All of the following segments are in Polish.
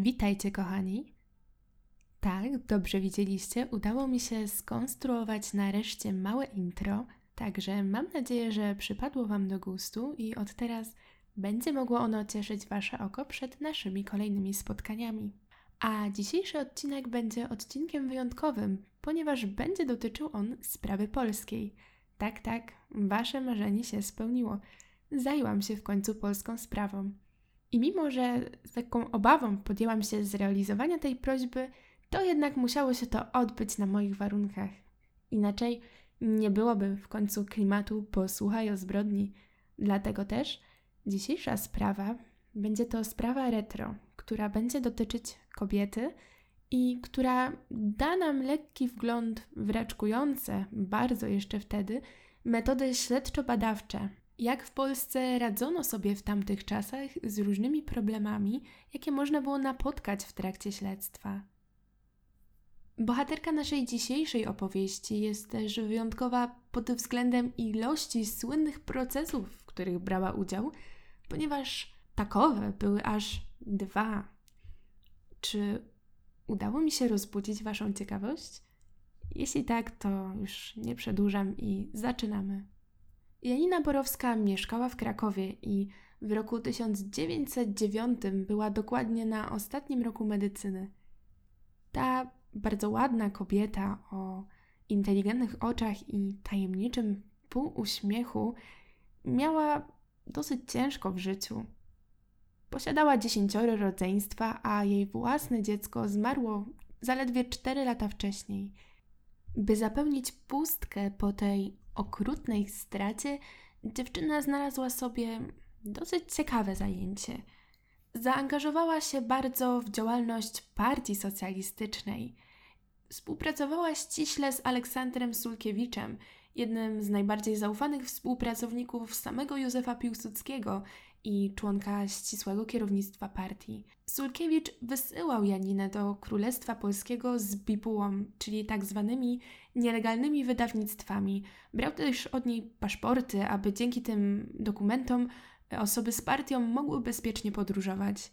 Witajcie, kochani. Tak, dobrze widzieliście, udało mi się skonstruować nareszcie małe intro, także mam nadzieję, że przypadło Wam do gustu i od teraz będzie mogło ono cieszyć Wasze oko przed naszymi kolejnymi spotkaniami. A dzisiejszy odcinek będzie odcinkiem wyjątkowym, ponieważ będzie dotyczył on sprawy polskiej. Tak, tak, Wasze marzenie się spełniło. Zajęłam się w końcu polską sprawą. I mimo, że z taką obawą podjęłam się zrealizowania tej prośby, to jednak musiało się to odbyć na moich warunkach. Inaczej nie byłoby w końcu klimatu posłuchaj o zbrodni. Dlatego też dzisiejsza sprawa będzie to sprawa retro, która będzie dotyczyć kobiety i która da nam lekki wgląd w raczkujące, bardzo jeszcze wtedy, metody śledczo-badawcze, jak w Polsce radzono sobie w tamtych czasach z różnymi problemami, jakie można było napotkać w trakcie śledztwa. Bohaterka naszej dzisiejszej opowieści jest też wyjątkowa pod względem ilości słynnych procesów, w których brała udział, ponieważ takowe były aż dwa. Czy udało mi się rozbudzić Waszą ciekawość? Jeśli tak, to już nie przedłużam i zaczynamy. Janina Borowska mieszkała w Krakowie i w roku 1909 była dokładnie na ostatnim roku medycyny. Ta bardzo ładna kobieta o inteligentnych oczach i tajemniczym półuśmiechu miała dosyć ciężko w życiu. Posiadała dziesięcioro rodzeństwa, a jej własne dziecko zmarło zaledwie cztery lata wcześniej. By zapełnić pustkę po tej okrutnej stracie, dziewczyna znalazła sobie dosyć ciekawe zajęcie. Zaangażowała się bardzo w działalność partii socjalistycznej. Współpracowała ściśle z Aleksandrem Sulkiewiczem, jednym z najbardziej zaufanych współpracowników samego Józefa Piłsudskiego i członka ścisłego kierownictwa partii. Sulkiewicz wysyłał Janinę do Królestwa Polskiego z bibułą, czyli tak zwanymi nielegalnymi wydawnictwami. Brał też od niej paszporty, aby dzięki tym dokumentom osoby z partią mogły bezpiecznie podróżować.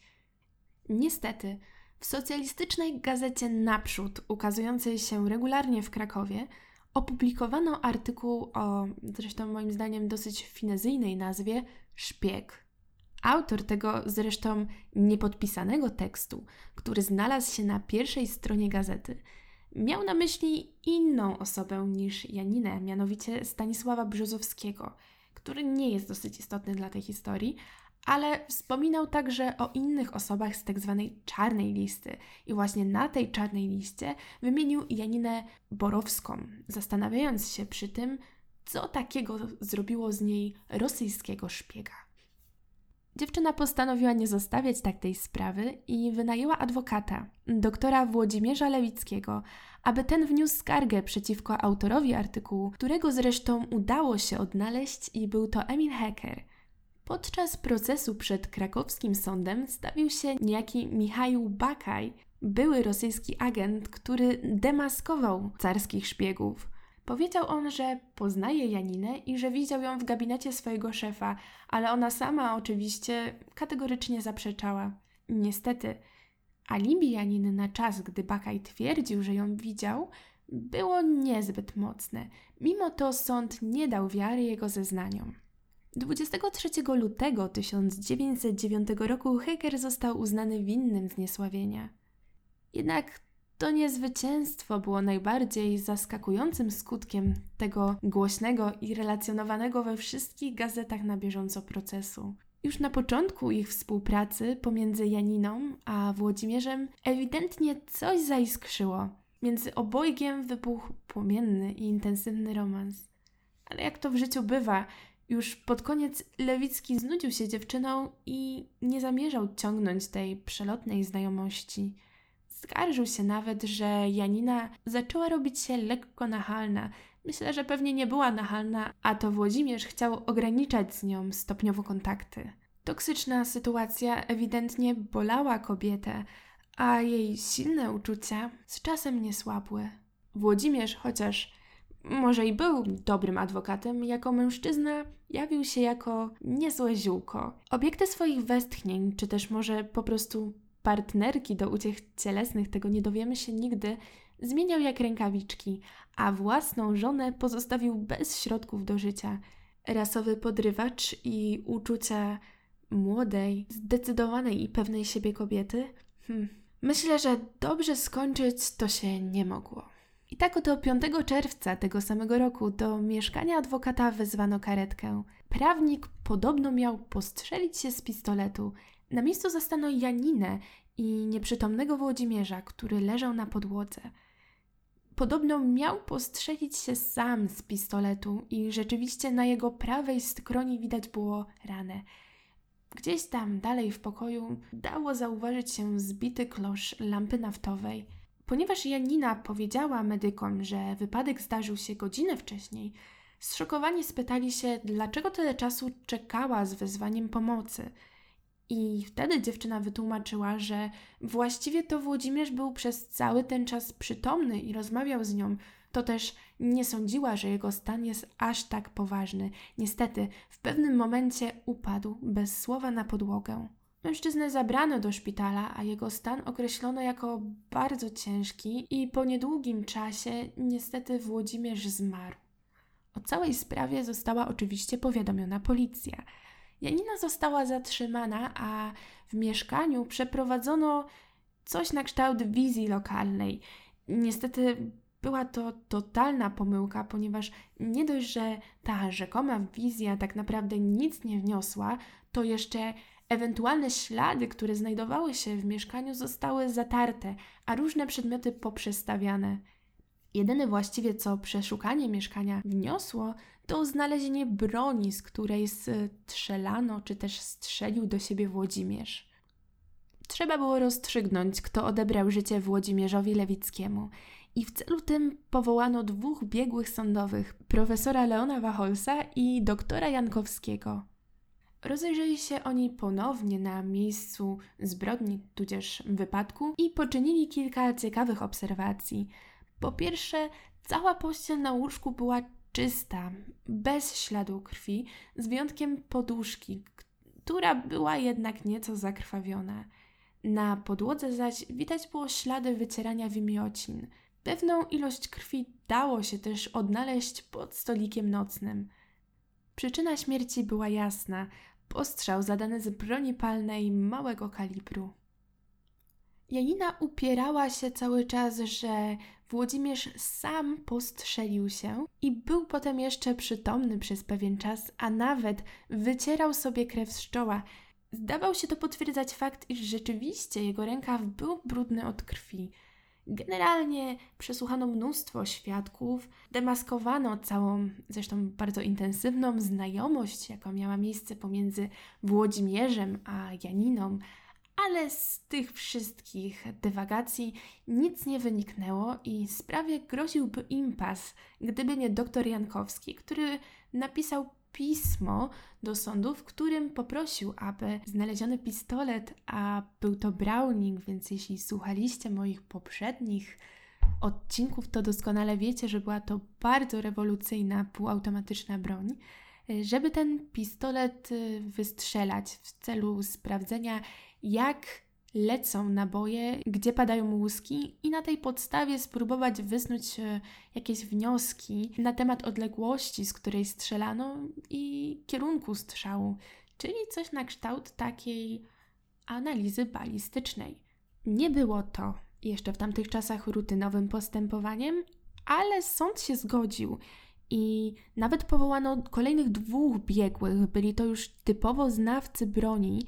Niestety, w socjalistycznej gazecie Naprzód, ukazującej się regularnie w Krakowie, opublikowano artykuł o, zresztą moim zdaniem dosyć finezyjnej nazwie, Szpieg. Autor tego zresztą niepodpisanego tekstu, który znalazł się na pierwszej stronie gazety, miał na myśli inną osobę niż Janinę, mianowicie Stanisława Brzozowskiego, który nie jest dosyć istotny dla tej historii, ale wspominał także o innych osobach z tak zwanej czarnej listy. I właśnie na tej czarnej liście wymienił Janinę Borowską, zastanawiając się przy tym, co takiego zrobiło z niej rosyjskiego szpiega. Dziewczyna postanowiła nie zostawiać tak tej sprawy i wynajęła adwokata, doktora Włodzimierza Lewickiego, aby ten wniósł skargę przeciwko autorowi artykułu, którego zresztą udało się odnaleźć i był to Emil Hecker. Podczas procesu przed krakowskim sądem stawił się niejaki Michał Bakaj, były rosyjski agent, który demaskował carskich szpiegów – Powiedział on, że poznaje Janinę i że widział ją w gabinecie swojego szefa, ale ona sama oczywiście kategorycznie zaprzeczała. Niestety, alibi Janiny na czas, gdy Bakaj twierdził, że ją widział, było niezbyt mocne. Mimo to sąd nie dał wiary jego zeznaniom. 23 lutego 1909 roku Heger został uznany winnym zniesławienia. Jednak to niezwycięstwo było najbardziej zaskakującym skutkiem tego głośnego i relacjonowanego we wszystkich gazetach na bieżąco procesu. Już na początku ich współpracy pomiędzy Janiną a Włodzimierzem ewidentnie coś zaiskrzyło. Między obojgiem wybuchł płomienny i intensywny romans. Ale jak to w życiu bywa, już pod koniec Lewicki znudził się dziewczyną i nie zamierzał ciągnąć tej przelotnej znajomości. Skarżył się nawet, że Janina zaczęła robić się lekko nachalna. Myślę, że pewnie nie była nachalna, a to Włodzimierz chciał ograniczać z nią stopniowo kontakty. Toksyczna sytuacja ewidentnie bolała kobietę, a jej silne uczucia z czasem nie słabły. Włodzimierz, chociaż może i był dobrym adwokatem, jako mężczyzna jawił się jako niezłe ziółko. Obiekty swoich westchnień, czy też może po prostu partnerki do uciech cielesnych, tego nie dowiemy się nigdy, zmieniał jak rękawiczki, a własną żonę pozostawił bez środków do życia. Rasowy podrywacz i uczucia młodej, zdecydowanej i pewnej siebie kobiety? Hmm. Myślę, że dobrze skończyć to się nie mogło. I tak oto 5 czerwca tego samego roku do mieszkania adwokata wezwano karetkę. Prawnik podobno miał postrzelić się z pistoletu. Na miejscu zastano Janinę i nieprzytomnego Włodzimierza, który leżał na podłodze. Podobno miał postrzelić się sam z pistoletu i rzeczywiście na jego prawej skroni widać było ranę. Gdzieś tam dalej w pokoju dało zauważyć się zbity klosz lampy naftowej. Ponieważ Janina powiedziała medykom, że wypadek zdarzył się godzinę wcześniej, zszokowani spytali się, dlaczego tyle czasu czekała z wezwaniem pomocy. I wtedy dziewczyna wytłumaczyła, że właściwie to Włodzimierz był przez cały ten czas przytomny i rozmawiał z nią. To też nie sądziła, że jego stan jest aż tak poważny. Niestety, w pewnym momencie upadł bez słowa na podłogę. Mężczyznę zabrano do szpitala, a jego stan określono jako bardzo ciężki i po niedługim czasie niestety Włodzimierz zmarł. O całej sprawie została oczywiście powiadomiona policja. Janina została zatrzymana, a w mieszkaniu przeprowadzono coś na kształt wizji lokalnej. Niestety była to totalna pomyłka, ponieważ nie dość, że ta rzekoma wizja tak naprawdę nic nie wniosła, to jeszcze Ewentualne ślady, które znajdowały się w mieszkaniu, zostały zatarte, a różne przedmioty poprzestawiane. Jedyne właściwie, co przeszukanie mieszkania wniosło, to znalezienie broni, z której strzelano, czy też strzelił do siebie Włodzimierz. Trzeba było rozstrzygnąć, kto odebrał życie Włodzimierzowi Lewickiemu. I w celu tym powołano dwóch biegłych sądowych, profesora Leona Wacholsa i doktora Jankowskiego. Rozejrzeli się oni ponownie na miejscu zbrodni, tudzież wypadku i poczynili kilka ciekawych obserwacji. Po pierwsze, cała pościel na łóżku była czysta, bez śladu krwi, z wyjątkiem poduszki, która była jednak nieco zakrwawiona. Na podłodze zaś widać było ślady wycierania wymiocin. Pewną ilość krwi dało się też odnaleźć pod stolikiem nocnym. Przyczyna śmierci była jasna postrzał zadany z broni palnej małego kalibru. Janina upierała się cały czas, że Włodzimierz sam postrzelił się i był potem jeszcze przytomny przez pewien czas, a nawet wycierał sobie krew z czoła. Zdawał się to potwierdzać fakt, iż rzeczywiście jego rękaw był brudny od krwi. Generalnie przesłuchano mnóstwo świadków, demaskowano całą, zresztą bardzo intensywną znajomość, jaka miała miejsce pomiędzy Włodzimierzem a Janiną, ale z tych wszystkich dywagacji nic nie wyniknęło i sprawie groziłby impas, gdyby nie doktor Jankowski, który napisał pismo do sądu, w którym poprosił, aby znaleziony pistolet, a był to Browning, więc jeśli słuchaliście moich poprzednich odcinków, to doskonale wiecie, że była to bardzo rewolucyjna półautomatyczna broń, żeby ten pistolet y, wystrzelać w celu sprawdzenia, jak lecą naboje, gdzie padają łuski i na tej podstawie spróbować wysnuć e, jakieś wnioski na temat odległości, z której strzelano i kierunku strzału, czyli coś na kształt takiej analizy balistycznej. Nie było to jeszcze w tamtych czasach rutynowym postępowaniem, ale sąd się zgodził i nawet powołano kolejnych dwóch biegłych. Byli to już typowo znawcy broni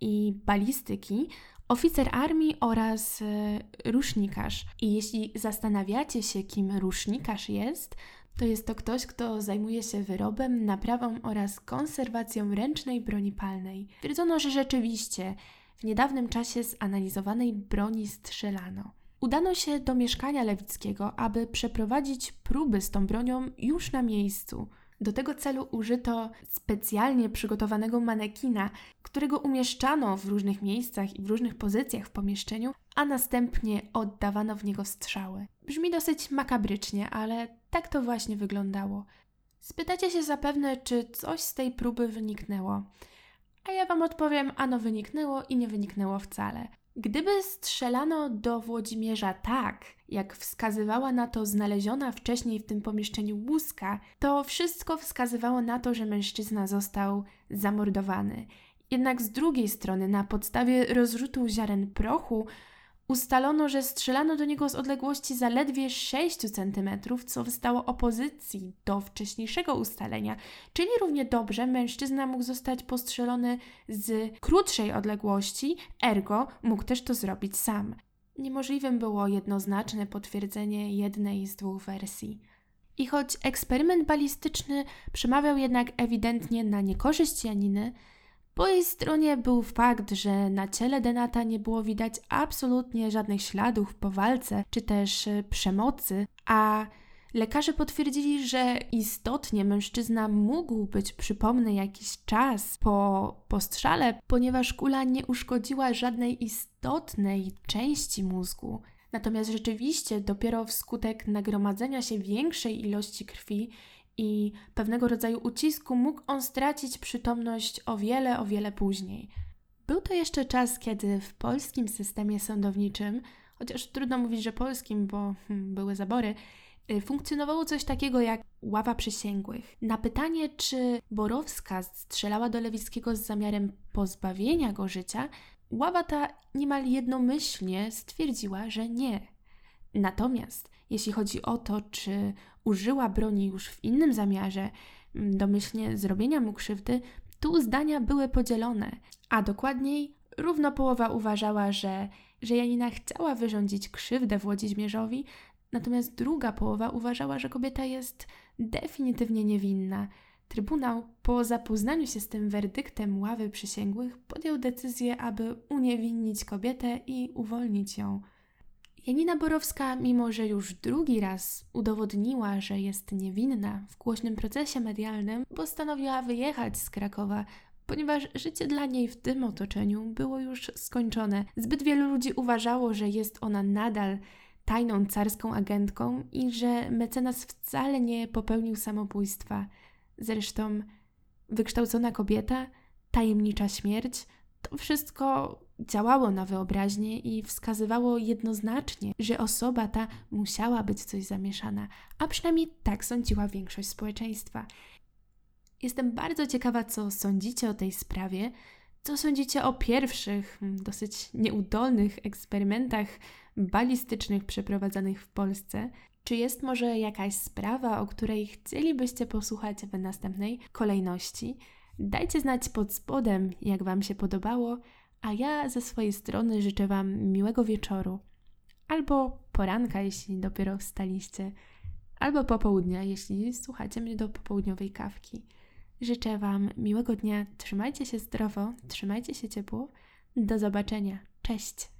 i balistyki oficer armii oraz e, rusznikarz. I jeśli zastanawiacie się, kim rusznikarz jest, to jest to ktoś, kto zajmuje się wyrobem, naprawą oraz konserwacją ręcznej broni palnej. Twierdzono, że rzeczywiście w niedawnym czasie zanalizowanej broni strzelano. Udano się do mieszkania Lewickiego, aby przeprowadzić próby z tą bronią już na miejscu. Do tego celu użyto specjalnie przygotowanego manekina, którego umieszczano w różnych miejscach i w różnych pozycjach w pomieszczeniu, a następnie oddawano w niego strzały. Brzmi dosyć makabrycznie, ale tak to właśnie wyglądało. Spytacie się zapewne, czy coś z tej próby wyniknęło. A ja Wam odpowiem, ano wyniknęło i nie wyniknęło wcale. Gdyby strzelano do Włodzimierza tak, jak wskazywała na to znaleziona wcześniej w tym pomieszczeniu łuska, to wszystko wskazywało na to, że mężczyzna został zamordowany. Jednak z drugiej strony, na podstawie rozrzutu ziaren prochu, Ustalono, że strzelano do niego z odległości zaledwie 6 cm, co wystało opozycji do wcześniejszego ustalenia, czyli równie dobrze mężczyzna mógł zostać postrzelony z krótszej odległości, ergo mógł też to zrobić sam. Niemożliwym było jednoznaczne potwierdzenie jednej z dwóch wersji. I choć eksperyment balistyczny przemawiał jednak ewidentnie na niekorzyść Janiny, po jej stronie był fakt, że na ciele Denata nie było widać absolutnie żadnych śladów po walce czy też e, przemocy, a lekarze potwierdzili, że istotnie mężczyzna mógł być przypomny jakiś czas po postrzale, ponieważ kula nie uszkodziła żadnej istotnej części mózgu. Natomiast rzeczywiście dopiero wskutek nagromadzenia się większej ilości krwi i pewnego rodzaju ucisku mógł on stracić przytomność o wiele, o wiele później. Był to jeszcze czas, kiedy w polskim systemie sądowniczym, chociaż trudno mówić, że polskim, bo hmm, były zabory, y, funkcjonowało coś takiego jak ława przysięgłych. Na pytanie, czy Borowska strzelała do Lewickiego z zamiarem pozbawienia go życia, ława ta niemal jednomyślnie stwierdziła, że nie. Natomiast jeśli chodzi o to, czy użyła broni już w innym zamiarze, mm, domyślnie zrobienia mu krzywdy, tu zdania były podzielone, a dokładniej równo połowa uważała, że, że Janina chciała wyrządzić krzywdę Włodzimierzowi, natomiast druga połowa uważała, że kobieta jest definitywnie niewinna. Trybunał po zapoznaniu się z tym werdyktem ławy przysięgłych podjął decyzję, aby uniewinnić kobietę i uwolnić ją. Janina Borowska, mimo że już drugi raz udowodniła, że jest niewinna w głośnym procesie medialnym, postanowiła wyjechać z Krakowa, ponieważ życie dla niej w tym otoczeniu było już skończone. Zbyt wielu ludzi uważało, że jest ona nadal tajną carską agentką i że mecenas wcale nie popełnił samobójstwa. Zresztą wykształcona kobieta, tajemnicza śmierć to wszystko działało na wyobraźnię i wskazywało jednoznacznie, że osoba ta musiała być coś zamieszana, a przynajmniej tak sądziła większość społeczeństwa. Jestem bardzo ciekawa, co sądzicie o tej sprawie, co sądzicie o pierwszych, hmm, dosyć nieudolnych eksperymentach balistycznych przeprowadzanych w Polsce. Czy jest może jakaś sprawa, o której chcielibyście posłuchać w następnej kolejności? Dajcie znać pod spodem, jak Wam się podobało, a ja ze swojej strony życzę Wam miłego wieczoru, albo poranka, jeśli dopiero wstaliście, albo popołudnia, jeśli słuchacie mnie do popołudniowej kawki. Życzę Wam miłego dnia, trzymajcie się zdrowo, trzymajcie się ciepło. Do zobaczenia. Cześć!